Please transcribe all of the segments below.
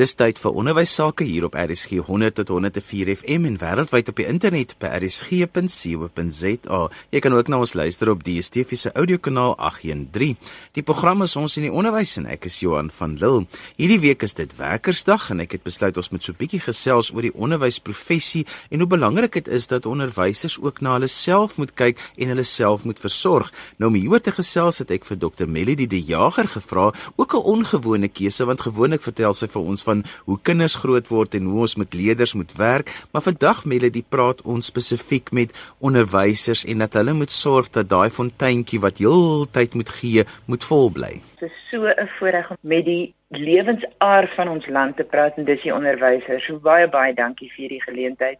Dis tyd vir onderwys sake hier op RSG 100 tot 104 FM en wêreldwyd op die internet by rsg.co.za. Jy kan ook na ons luister op die DSTV se audiokanaal 813. Die program is ons in die onderwys en ek is Johan van Lille. Hierdie week is dit Werkersdag en ek het besluit ons moet so 'n bietjie gesels oor die onderwysprofessie en hoe belangrik dit is dat onderwysers ook na hulle self moet kyk en hulle self moet versorg. Nou om hieroor te gesels het ek vir Dr. Melody die Jager gevra, ook 'n ongewone keuse want gewoonlik vertel sy vir ons van hoe kinders groot word en hoe ons met leerders moet werk, maar vandag Melody praat ons spesifiek met onderwysers en dat hulle moet sorg dat daai fonteintjie wat heeltyd moet gee, moet vol bly. Dit is so 'n voorreg om met die lewensaar van ons land te praat en dis die onderwysers. So baie baie dankie vir hierdie geleentheid.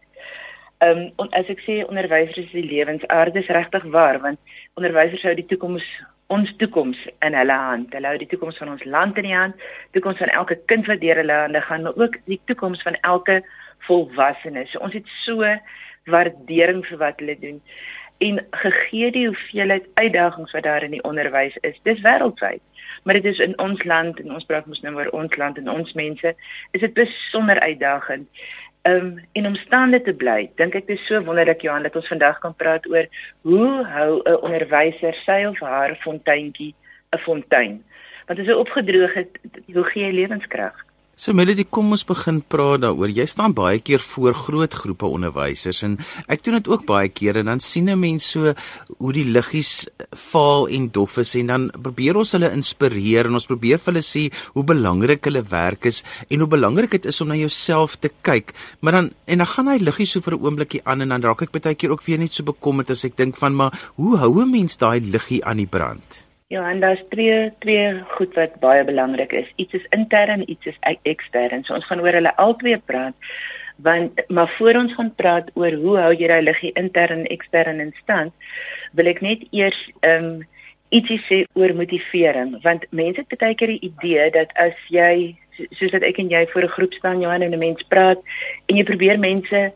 Ehm um, as ek sê onderwysers is die lewensaar, dis regtig waar want onderwysers hou die toekoms ons toekoms in hulle hand. Hulle hou die toekoms van ons land in die hand, toekoms van elke kind wat deur hulle hande gaan, maar ook die toekoms van elke volwassene. So ons het so waardering vir wat hulle doen. En gegee die hoeveelheid uitdagings wat daar in die onderwys is, dis wêreldwyd. Maar dit is in ons land en ons praat mos nou oor ons land en ons mense, is dit besonder uitdagend um, en om staande te bly. Dink ek dis so wonderlik Johan dat ons vandag kan praat oor hoe hou 'n onderwyser sy of haar fonteintjie 'n fontein. Want as hy opgedroog het, hoe gee hy lewenskrag? So Melody, kom ons begin praat daaroor. Jy staan baie keer voor groot groepe onderwysers en ek doen dit ook baie keer en dan sien 'n mens so hoe die liggies faal en dof is en dan probeer ons hulle inspireer en ons probeer vir hulle sê hoe belangrik hulle werk is en hoe belangrik dit is om na jouself te kyk. Maar dan en dan gaan hy liggies so vir 'n oombliekie aan en dan raak ek baie keer ook weer net so bekommerd as ek dink van maar hoe hou 'n mens daai liggie aan die brand? En daar's twee twee goed wat baie belangrik is. Iets is intern, iets is ekstern. So ons gaan oor hulle albei praat. Want maar voor ons gaan praat oor hoe hou jy daai liggie intern en ekstern in stand, wil ek net eers ehm um, ietsie sê oor motivering, want mense het baie keer die idee dat as jy soos dat ek en jy voor 'n groep staan, Johan en 'n mens praat en jy probeer mense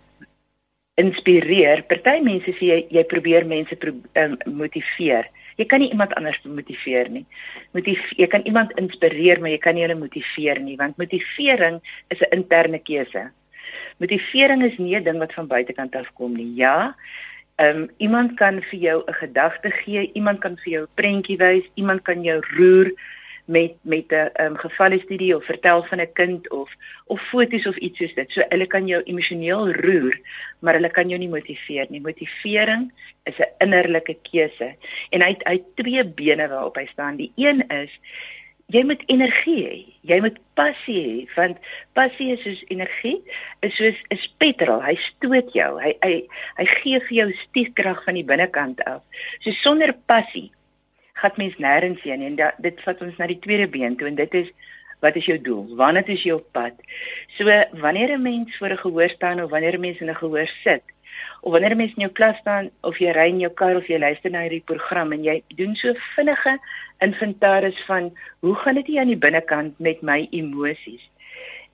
inspireer. Party mense sê jy jy probeer mense pro, um, motiveer. Jy kan nie iemand anders motiveer nie. Motief jy kan iemand inspireer, maar jy kan nie hulle motiveer nie, want motivering is 'n interne keuse. Motivering is nie 'n ding wat van buitekant af kom nie. Ja, ehm um, iemand kan vir jou 'n gedagte gee, iemand kan vir jou 'n prentjie wys, iemand kan jou roer met met 'n um, gevalle studie of vertel van 'n kind of of foto's of iets soos dit. So hulle kan jou emosioneel roer, maar hulle kan jou nie motiveer nie. Motivering is 'n innerlike keuse en hy hy twee bene waarop hy staan. Die een is jy moet energie hê. Jy moet passie hê want passie is soos energie, is soos 'n petrol. Hy stoot jou. Hy hy hy gee vir jou stuurkrag van die binnekant af. So sonder passie gaan mens nêrens heen en da, dit vat ons na die tweede been toe en dit is wat is jou doel? Wanneer is jy op pad? So wanneer 'n mens voor 'n gehoor staan of wanneer 'n mens in 'n gehoor sit of wanneer 'n mens in jou klas staan of jy ry in jou kar of jy luister na hierdie program en jy doen so vinnige inventaris van hoe gaan dit hier aan die binnekant met my emosies?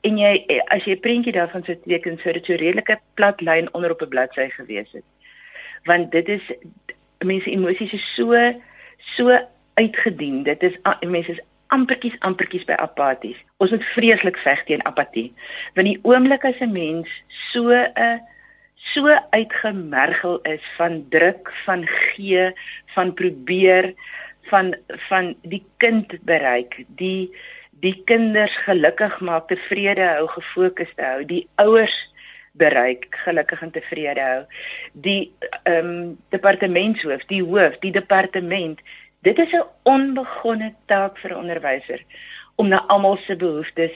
En jy as jy 'n prentjie daarvan sou teken sou dit so 'n redelike plat lyn onder op 'n bladsy gewees het. Want dit is mense emosies is so so uitgedien. Dit is mense is ampertjies ampertjies by apaties. Ons moet vreeslik veg teen apatie. Want die oomblik as 'n mens so 'n so uitgemergel is van druk, van gee, van probeer, van van die kind bereik, die die kinders gelukkig maak, tevrede hou, gefokus hou, die ouers bereik, gelukkig en tevrede hou. Die ehm um, departementshoof, die hoof, die departement, dit is 'n onbegonne taak vir 'n onderwyser om na almal se behoeftes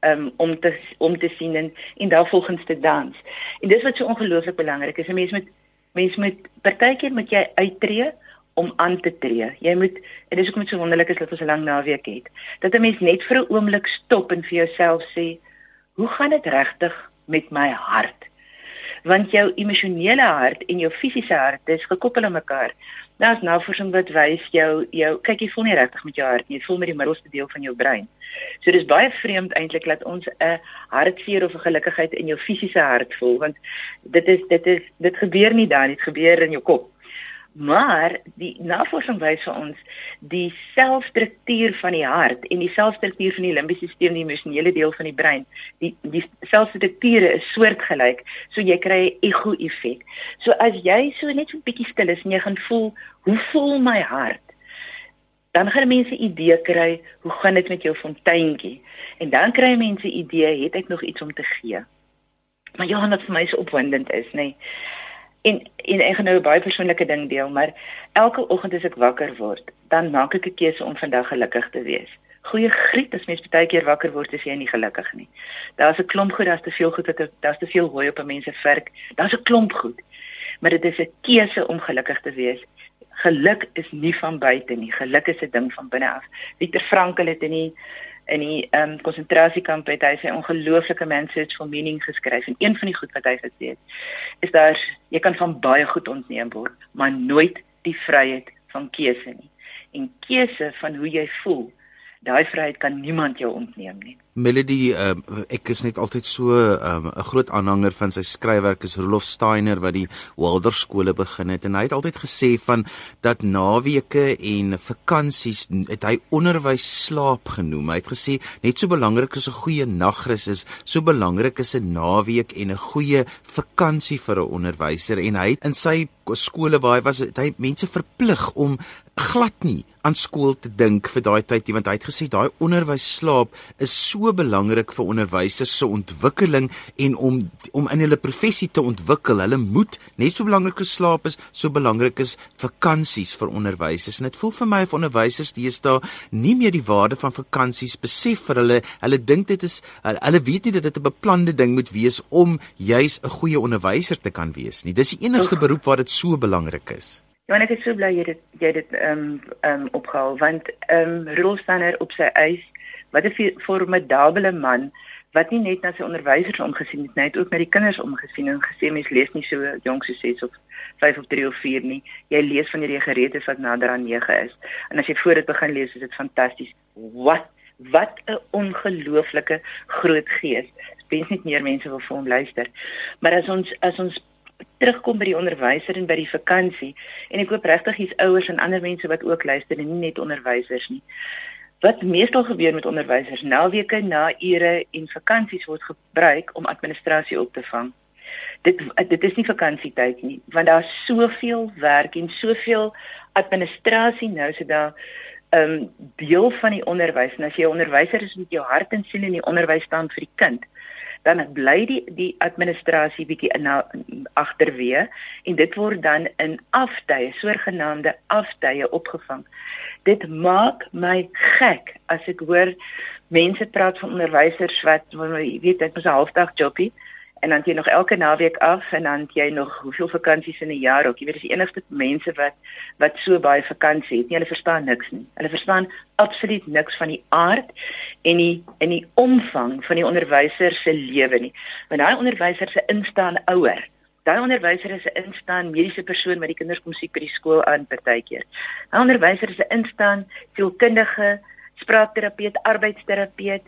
um, om te om te sien en, en daarvolgens te dans. En dis wat so ongelooflik belangrik is. 'n Mens moet mens moet partykeer moet jy uittreë om aan te tree. Jy moet en dis ook met so wonderlik is dat ons 'n lang naweek het. Dat 'n mens net vir 'n oomblik stop en vir jouself sê, "Hoe gaan dit regtig met my hart. Want jou emosionele hart en jou fisiese hart is gekoppel aan mekaar. Daar's navorsing wat wys jou jou kyk jy voel nie regtig met jou hart nie, jy voel met die middelste deel van jou brein. So dis baie vreemd eintlik dat ons 'n hartseer of 'n gelukigheid in jou fisiese hart voel want dit is dit is dit gebeur nie daar nie, dit gebeur in jou kop. Maar die navorsing wys vir ons die selfstruktuur van die hart en die selfstruktuur van die limbiese stelsel, die emosionele deel van die brein, die die selfstrukture is soortgelyk, so jy kry 'n ego-effek. So as jy so net so 'n bietjie stil is en jy gaan voel, hoe voel my hart? Dan gaan mense idee kry, hoe gaan dit met jou fonteintjie? En dan kry mense idee, het ek nog iets om te gee? Maar Johan, wat vir my so opwindend is, nê. Nee, En en ek gaan nou 'n baie persoonlike ding deel, maar elke oggend as ek wakker word, dan maak ek 'n keuse om vandag gelukkig te wees. Goeie griet as mens baie keer wakker word as jy nie gelukkig nie. Daar's 'n klomp goed, daar's te veel goed, daar's te veel hooi op 'n mens se vurk. Daar's 'n klomp goed. Maar dit is 'n keuse om gelukkig te wees. Geluk is nie van buite nie. Geluk is 'n ding van binne af. Victor Frankl het in die in die ehm um, konsentrasiekamp het hy sy ongelooflike mensage for meaning geskryf en een van die goed wat hy gesê het is daar jy kan van baie goed ontneem word maar nooit die vryheid van keuse nie. En keuse van hoe jy voel daai vryheid kan niemand jou ontneem nie. Melody uh, ek is net altyd so ehm, 'n um, groot aanhanger van sy skryfwerk is Rudolf Steiner wat die Waldorf skole begin het. En hy het altyd gesê van dat naweke en vakansies het hy onderwys slaap genoem. Hy het gesê net so belangrik as 'n goeie nagrus is, so belangrik is 'n naweek en 'n goeie vakansie vir 'n onderwyser. En hy het in sy skole waar hy was het hy mense verplig om glad nie aan skool te dink vir daai tyd nie want hy het gesê daai onderwys slaap is so so belangrik vir onderwysers se ontwikkeling en om om in hulle professie te ontwikkel. Hulle moet net so belangrik as slaap is, so belangrik is vakansies vir onderwysers. En dit voel vir my of onderwysers deesdae nie meer die waarde van vakansies besef vir hulle. Hulle dink dit is hulle weet nie dat dit 'n beplande ding moet wees om juis 'n goeie onderwyser te kan wees nie. Dis die enigste beroep waar dit so belangrik is. Ja, ek is so bly jy dit jy dit ehm um, ehm um, opgehaal want ehm um, Rolf Stanner op sy eis wat 'n formidable man wat nie net na sy onderwysers omgesien het nie, het ook na die kinders omgesien en gesê mens lees nie so jonk so 6 of 5 of 3 of 4 nie. Jy lees wanneer jy gereed is wat nader aan 9 is. En as jy voor dit begin lees, is dit fantasties. Wat wat 'n ongelooflike groot gees. Spens net meer mense wil vir hom luister. Maar as ons as ons terugkom by die onderwyser en by die vakansie en ek hoop regtig hier's ouers en ander mense wat ook luister en nie net onderwysers nie. Wat meestal gebeur met onderwysers, naweke, naure en vakansies word gebruik om administrasie op te vang. Dit dit is nie vakansietyd nie, want daar's soveel werk en soveel administrasie nou so daar 'n um, ehm, deel van die onderwys. En as jy 'n onderwyser is met jou hart en siel in die onderwys staan vir die kind, dan bly die die administrasie bietjie in agterweë en dit word dan in aftye, soorgenaamde aftye opgevang. Dit maak my gek as ek hoor mense praat van onderwysers wat jy weet dit is 'n halfdag jobie en dan jy nog elke naweek af en dan jy nog hoeveel vakansies in 'n jaar ook jy weet dis die enigste mense wat wat so baie vakansie het nie hulle verstaan niks nie hulle verstaan absoluut niks van die aard en die en die omvang van die onderwyser se lewe nie want daai onderwyser se instaan ouer Daai onderwyser is 'n instaan mediese persoon wat die kinders kom sien by die skool aan partykeer. Daai onderwyser is 'n instaan sielkundige, spraakterapeut, arbeidsterapeut.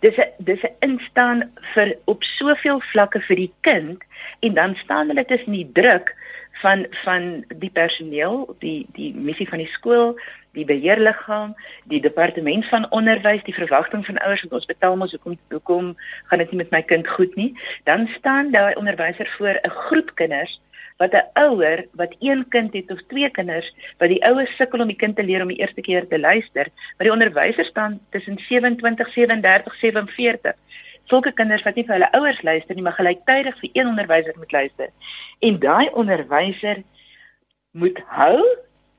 Dis 'n dis 'n instaan vir op soveel vlakke vir die kind en dan staan hulle tussen die druk van van die personeel, die die missie van die skool, die beheerliggaam, die departement van onderwys, die verwagting van ouers wat ons betaal mos hoekom hoekom gaan dit nie met my kind goed nie, dan staan daai onderwyser voor 'n groep kinders wat 'n ouer wat een kind het of twee kinders wat die ouers sukkel om die kind te leer om die eerste keer te luister, maar die onderwyser staan tussen 27, 37, 47 sulke kinders wat nie vir hulle ouers luister nie, maar gelyktydig vir een onderwyser moet luister. En daai onderwyser moet hou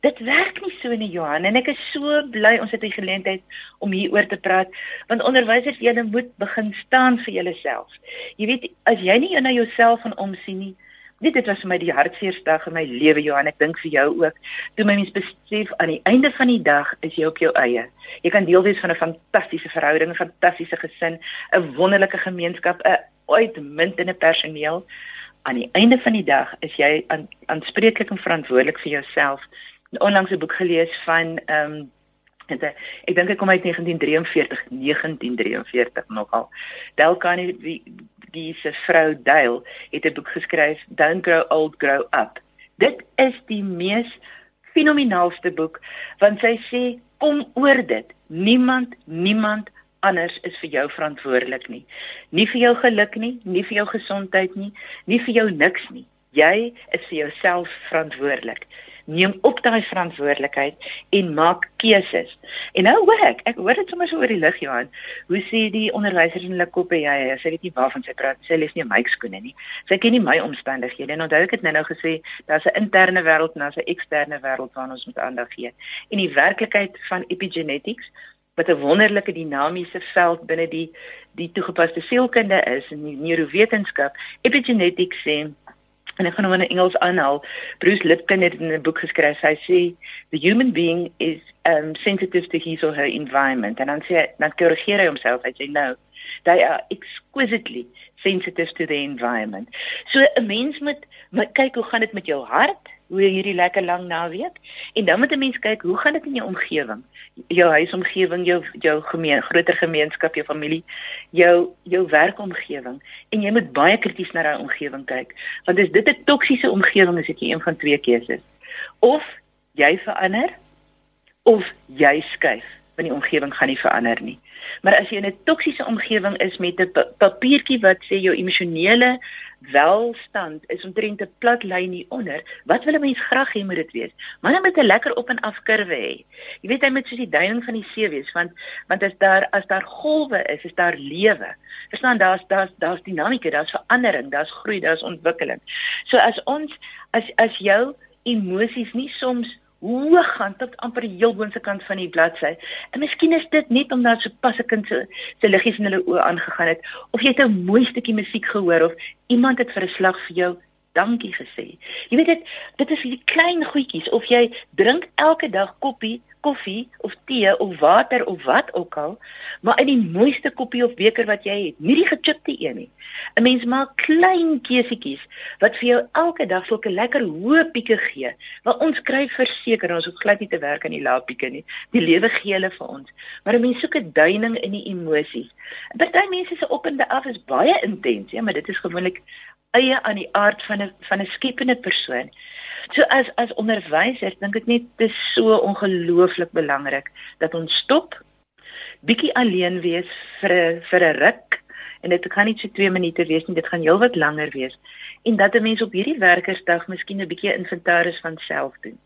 Dit werk nie so nie Johan en ek is so bly ons het die geleentheid om hieroor te praat want onderwysers julle moet begin staan vir julleself. Jy weet as jy nie na jouself van omsien nie, dit dit was vir my die hartseerste dag in my lewe Johan, ek dink vir jou ook. Toe my mens besef aan die einde van die dag is jy op jou eie. Jy kan deel wees van 'n fantastiese verhouding, 'n fantastiese gesin, 'n wonderlike gemeenskap, 'n uitmuntende personeel. Aan die einde van die dag is jy aanspreeklik en verantwoordelik vir jouself onlangs 'n boek gelees van ehm um, ek dink ek kom uit 1943 1943 nogal Dale Carnegie die se vrou Dale het 'n boek geskryf Don't Grow Old Grow Up Dit is die mees fenomenaalste boek want sy sê kom oor dit. Niemand, niemand anders is vir jou verantwoordelik nie. Nie vir jou geluk nie, nie vir jou gesondheid nie, nie vir jou niks nie. Jy is vir jouself verantwoordelik neem op daai verantwoordelikheid en maak keuses. En nou hoor ek, ek hoor dit sommer so oor die lig Johan. Hoe sê die onderwysers in hulle koppe jy, sy weet nie waarvan sy praat. Sy lees nie my skoene nie. Sy ken nie my omstandighede. En onthou ek het nou-nou gesê daar's 'n interne wêreld en daar's 'n eksterne wêreld waarna ons moet aandag gee. En die werklikheid van epigenetics wat 'n wonderlike dinamiese veld binne die die toegepaste sielkunde is en die neurowetenskap epigenetics sê en ek gaan hom in Engels aanhaal. Bruce Lipton het in 'n boek geskryf. Hy sê the human being is um sensitive to his or her environment en dan sê dan korrigeer hy homself. Hy sê no. They are exquisitely sensitive to the environment. So 'n mens moet kyk hoe gaan dit met jou hart? Hoe hierdie lekker lang naweek. En dan moet 'n mens kyk hoe gaan dit in jou omgewing? Jou huisomgewing jou jou gemeen groter gemeenskap jou familie jou jou werkomgewing. En jy moet baie krities na daai omgewing kyk want as dit 'n toksiese omgewing is jy een van twee keuses of jy verander of jy skuif want die omgewing gaan nie verander nie. Maar as jy in 'n toksiese omgewing is met 'n papiertjie wat sê jou emosionele welstand is omtrent 'n plat lyn hier onder. Wat wil 'n mens graag hê moet dit wees? Maar dan met 'n lekker op en af kurwe hê. Jy weet hy moet soos die duining van die see wees want want as daar as daar golwe is, is daar lewe. Verstaan daar's daar's daar's dinamika, daar's verandering, daar's groei, daar's ontwikkeling. So as ons as as jou emosies nie soms hoog gaan tot amper die heel boonste kant van die bladsy. En miskien is dit net omdat so pas 'n kind se se liggies in hulle oë aangegaan het of jy 'n mooi stukkie musiek gehoor of iemand het vir 'n slag vir jou dankie gesê. Jy weet dit dit is hierdie klein goedjies of jy drink elke dag koppie koffie of tee of water of wat ook al, maar in die mooiste koppie of beker wat jy het, nie die gechipte een nie. 'n Mens maak klein keusetjies wat vir jou elke dag so 'n lekker hoë pieke gee. Want ons kry verseker ons hoef glad nie te werk aan die lae pieke nie. Die lewe gee hulle vir ons. Maar 'n mens soek 'n duining in die emosies. Party mense se op en af is baie intens, ja, maar dit is gewoonlik eie aan die aard van 'n van 'n skepende persoon. So as as onderwyser dink ek net dit is so ongelooflik belangrik dat ons stop bietjie alleen wees vir vir 'n ruk en dit kan nie so 2 minute wees nie, dit gaan heelwat langer wees. En dat 'n mens op hierdie werkersdag miskien 'n bietjie inventaris van self doen.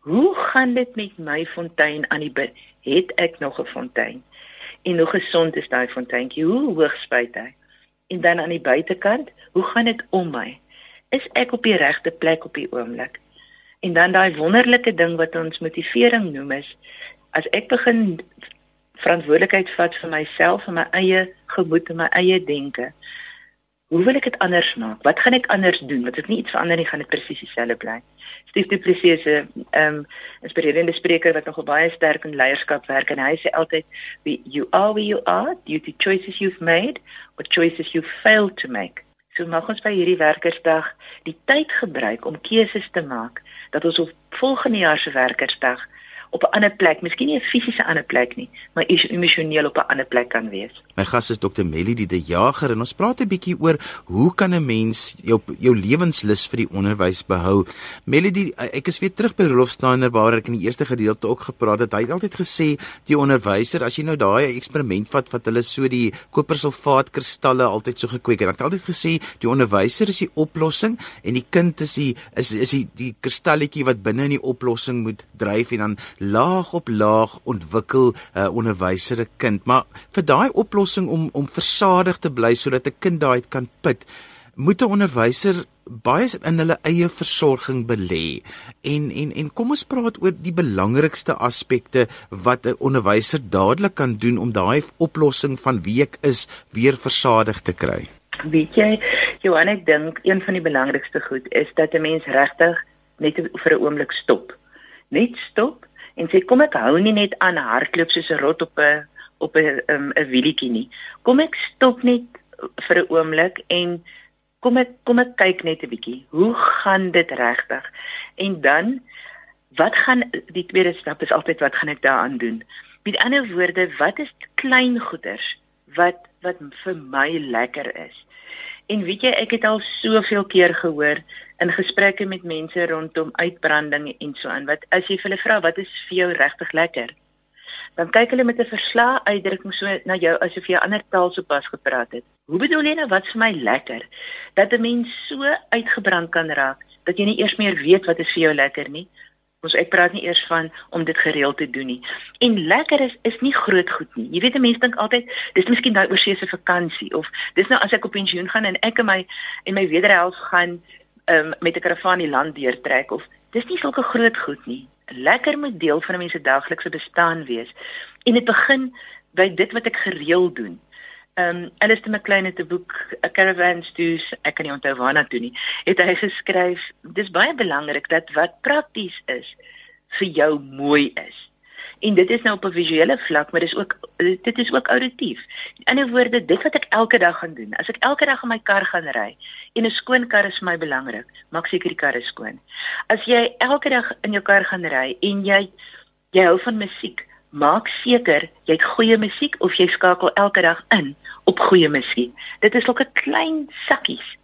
Hoe gaan dit met my fontein aan die bid? Het ek nog 'n fontein? En hoe gesond is daai fonteintjie? Hoe hoog spuit hy? En dan aan die buitekant, hoe gaan dit om my? Is ek op die regte plek op die oomblik? En dan daai wonderlike ding wat ons motivering noem is as ek begin verantwoordelikheid vat vir myself en my eie gemoed en my eie denke. Hoe wil ek dit anders maak? Wat gaan ek anders doen? Wat ek nie iets verander nie, gaan dit presies dieselfde bly. Steve Du Plessis is 'n ehm inspirerende spreker wat nog baie sterk in leierskap werk en hy sê altyd you are where you are due to choices you've made or choices you've failed to make. So mag ons by hierdie werkersdag die tyd gebruik om keuses te maak dat ons op volgende jaar se werkersdag op 'n ander plek, miskien nie 'n fisiese ander plek nie, maar emosioneel op 'n ander plek kan wees. My gas is Dr. Melody de Jager en ons praat 'n bietjie oor hoe kan 'n mens jou jou lewenslus vir die onderwys behou? Melody, ek is weer terug by Rolf Steiner waar ek in die eerste gedeelte ook gepraat het. Hy het altyd gesê die onderwyser, as jy nou daai eksperiment vat wat hulle so die kopersulfaat kristalle altyd so gekweek het, het altyd gesê die onderwyser is die oplossing en die kind is die is is die die kristalletjie wat binne in die oplossing moet dryf en dan laag op laag ontwikkel 'n uh, eh, onderwyser 'n kind, maar vir daai oplossing om om versadig te bly sodat 'n kind daai kan put, moet 'n onderwyser baie in hulle eie versorging belê. En en en kom ons praat oor die belangrikste aspekte wat 'n onderwyser dadelik kan doen om daai oplossing van wie ek is weer versadig te kry. Weet jy, Johan, ek dink een van die belangrikste goed is dat 'n mens regtig net vir 'n oomblik stop. Net stop en sê kom ek hou nie net aan hardloop soos 'n rot op 'n op 'n um, 'n wielietjie nie. Kom ek stop net vir 'n oomblik en kom ek kom ek kyk net 'n bietjie. Hoe gaan dit regtig? En dan wat gaan die tweede stap is altyd wat gaan ek daaraan doen? Met ander woorde, wat is klein goeders wat wat vir my lekker is? En weet jy, ek het al soveel keer gehoor in gesprekke met mense rondom uitbranding en so aan wat as jy vir hulle vra wat is vir jou regtig lekker? Dan kyk hulle met 'n verslae uitdrukking so na jou asof jy 'n ander taal sopas gepraat het. Hoe bedoel jy nou wat vir my lekker? Dat 'n mens so uitgebrand kan raak dat jy nie eers meer weet wat is vir jou lekker nie. Ons ek praat nie eers van om dit gereeld te doen nie. En lekker is is nie groot goed nie. Jy weet mense dink altyd dis miskien daai oorseese vakansie of dis nou as ek op pensioen gaan en ek en my en my wederhelf gaan um, met 'n karavaan die land deurtrek of dis nie sulke groot goed nie. Lekker moet deel van 'n mens se daaglikse bestaan wees. En dit begin by dit wat ek gereeld doen. Ehm um, Alistair McLean het 'n boek A Caravan Stews, ek kan nie onthou waarna toe nie. Het hy geskryf, dis baie belangrik dat wat prakties is vir jou mooi is. En dit is nou op 'n visuele vlak, maar dis ook dit is ook auditief. In ander woorde, dit wat ek elke dag gaan doen. As ek elke dag in my kar gaan ry en 'n skoon kar is my belangrik, maak seker die kar is skoon. As jy elke dag in jou kar gaan ry en jy jy hou van musiek, maak seker jy het goeie musiek of jy skakel elke dag in op goeie musiek. Dit is ook 'n klein sakkies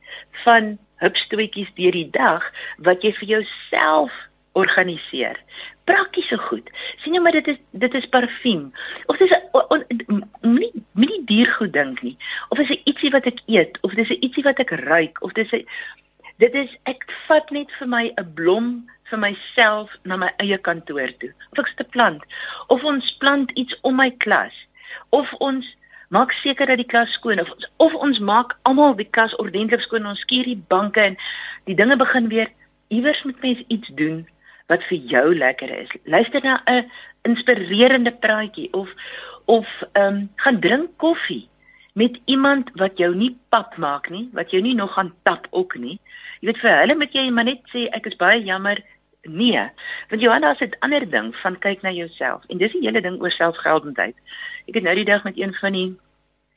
van hupstoetjies deur die dag wat jy vir jouself organiseer. Praktiese goed. sien jy maar dit is dit is parfuum. Of dis 'n nie nie diergoed dink nie. Of is dit ietsie wat ek eet of dis ietsie wat ek ruik of dis 'n dit is ek vat net vir my 'n blom vir myself na my eie kantoor toe. Of ek ste plant of ons plant iets om my klas of ons maak seker dat die klas skoon of of ons maak almal die klas ordentlik skoon ons skuur die banke en die dinge begin weer iewers met mense iets doen wat vir jou lekker is. Luister na 'n inspirerende praatjie of of ehm um, gaan drink koffie met iemand wat jou nie pap maak nie, wat jou nie nog gaan tap ook nie. Jy weet vir hulle moet jy maar net sê ek is baie jammer, Nee, want Johanna sê 'n ander ding van kyk na jouself en dis die hele ding oor selfgeldendheid. Ek het nou die dag met een van die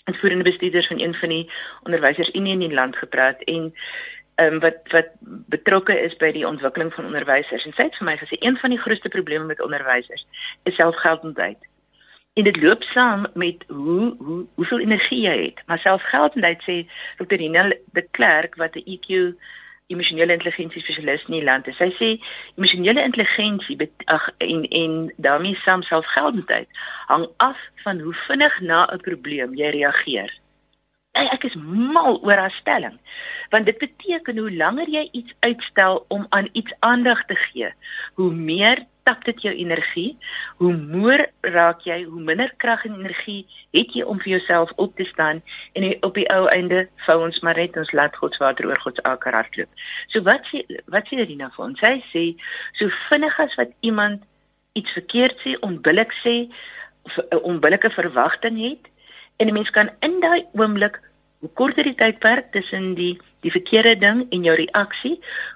uitvoerende bestuurders van een van die onderwysers in die land gepraat en ehm um, wat wat betrokke is by die ontwikkeling van onderwysers en sy het vir my gesê een van die grootste probleme met onderwysers is selfgeldendheid. En dit loop saam met hoe hoe hoeveel energie jy het. Maar selfgeldendheid sê Dr. Rina de Klerk wat 'n EQ emosionele intelligensie spesialis in die land. Sy sê emosionele intelligensie ag en en daarmee saam selfgeldendheid hang af van hoe vinnig na 'n probleem jy reageer. Hey, ek is mal oor haar stelling. Want dit beteken hoe langer jy iets uitstel om aan iets aandag te gee, hoe meer tap dit jou energie. Hoe moer raak jy, hoe minder krag en energie het jy om vir jouself op te staan en op die ou einde vou ons maar net ons laat God water oor God se akker hardloop. So wat sê wat sê Rina vir ons? Sy sê so vinnig as wat iemand iets verkeerd sê, onbillik sê of 'n onbillike verwagting het en 'n mens kan in daai oomblik hoe korter die tydperk tussen die die verkeerde ding en jou reaksie,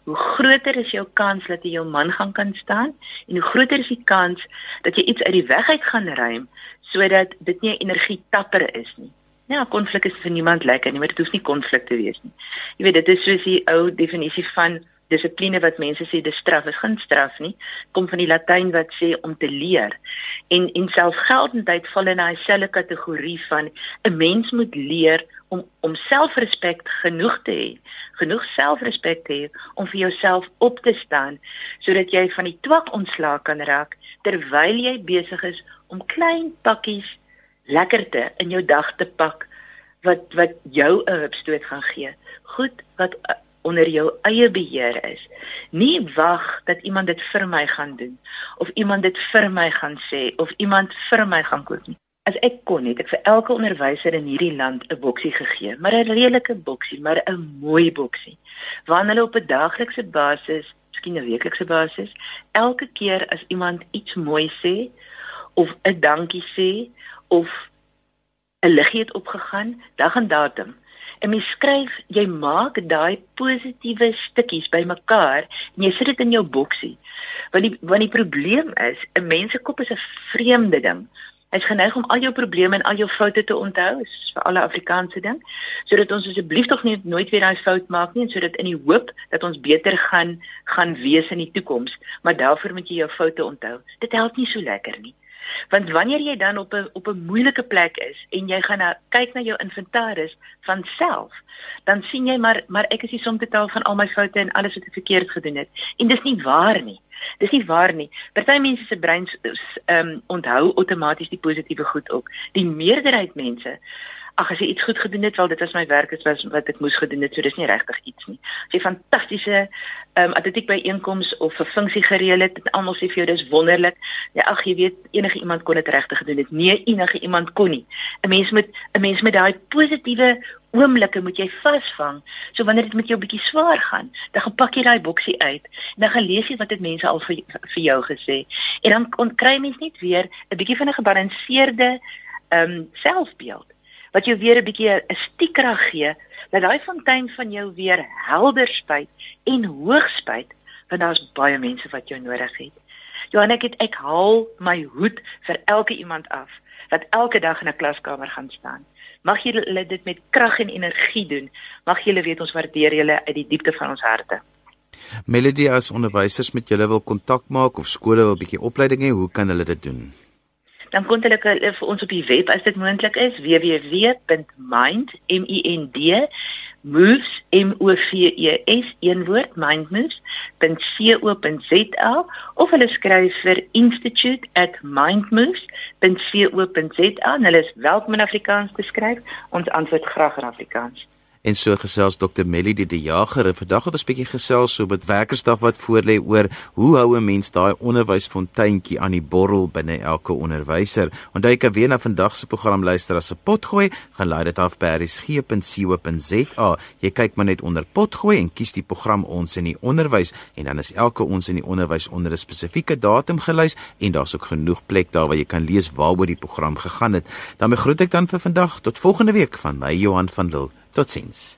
hoe groter is jou kans dat jy jou man gaan kan staan en hoe groter is die kans dat jy iets uit die weg uit gaan ruim sodat dit nie 'n energie tapper is nie. Ja, konflik is vir niemand lekker nie, maar dit hoef nie konflik te wees nie. Jy weet, dit is soos die ou definisie van dissipline wat mense sê dis straf is geen straf nie kom van die latyn wat sê om te leer en en selfgeldendheid val in daai selfe kategorie van 'n mens moet leer om om selfrespek genoeg te hê genoeg selfrespek te hê om vir jouself op te staan sodat jy van die twak ontslae kan raak terwyl jy besig is om klein pakkies lekkerte in jou dag te pak wat wat jou 'n hupstoot gaan gee goed wat onder jou eie beheer is. Nie wag dat iemand dit vir my gaan doen of iemand dit vir my gaan sê of iemand vir my gaan koop nie. As ek kon het ek vir elke onderwyser in hierdie land 'n boksie gegee, maar 'n redelike boksie, maar 'n mooi boksie. Waar hulle op 'n daaglikse basis, miskien 'n weeklikse basis, elke keer as iemand iets mooi sê of 'n dankie sê of 'n liggie het opgegaan, dag en datum En mens skryf, jy maak daai positiewe stukkies bymekaar en jy sit dit in jou boksie. Want die want die probleem is, 'n mens se kop is 'n vreemde ding. Hy's geneig om al jou probleme en al jou foute te onthou, is vir alle Afrikaanse ding, sodat ons asseblief tog nie nooit weer daai fout maak nie en sodat in die hoop dat ons beter gaan gaan wees in die toekoms, maar daarvoor moet jy jou foute onthou. Dit help nie so lekker nie. Want wanneer jy dan op 'n op 'n moeilike plek is en jy gaan na kyk na jou inventaris van self, dan sien jy maar maar ek is die som totaal van al my foute en alles wat ek verkeerd gedoen het. En dis nie waar nie. Dis nie waar nie. Party mense se breins ehm um, onthou outomaties die positiewe goed ook. Die meerderheid mense ag as jy iets goed gedoen het, wel dit was my werk, dit was wat ek moes gedoen het, so dis nie regtig iets nie. As jy fantastiese ehm um, atletiek by einkoms of 'n funksie gereël het, en almal sê vir jou dis wonderlik. Ja ag jy weet enige iemand kon dit regtig gedoen het. Nee, enige iemand kon nie. 'n Mens moet 'n mens met daai positiewe oomblikke moet jy vasvang. So wanneer dit met jou bietjie swaar gaan, dan gaan pak jy daai boksie uit en dan gaan lees jy wat dit mense al vir, vir jou gesê. En dan kon kry mens net weer 'n bietjie van 'n gebalanseerde ehm um, selfbeeld wat jou weer 'n bietjie 'n stiekrag gee dat daai fontein van jou weer helder spuit en hoog spuit want daar's baie mense wat jou nodig het. Johan ek het ek haal my hoed vir elke iemand af wat elke dag in 'n klaskamer gaan staan. Mag julle dit met krag en energie doen. Mag julle weet ons waardeer julle uit die diepte van ons harte. Melody as onderwysers met julle wil kontak maak of skole wil 'n bietjie opleiding hê, hoe kan hulle dit doen? Dan kon hulle vir ons op die web as dit moontlik is www.mind m i n d moves m o v e s een woord mindmoves.co.za of hulle skryf vir institute@mindmoves.co.za en hulle is welkom in Afrikaans te skryf. Ons antwoord graag in Afrikaans En so gesels Dr Melody die Jager. Vandag het ons 'n bietjie gesels so met werkersdag wat voorlê oor hoe hou 'n mens daai onderwysfonteintjie aan die borrel binne elke onderwyser. Onthou kan weer na vandag se program luister as 'n potgooi, gaan laai dit af by rsg.co.za. Jy kyk maar net onder potgooi en kies die program ons in die onderwys en dan is elke ons in die onderwys onder 'n spesifieke datum gelys en daar's ook genoeg plek daar waar jy kan lees waaroor die program gegaan het. Dan groet ek dan vir vandag tot volgende week van my Johan van Lille. Totsiens.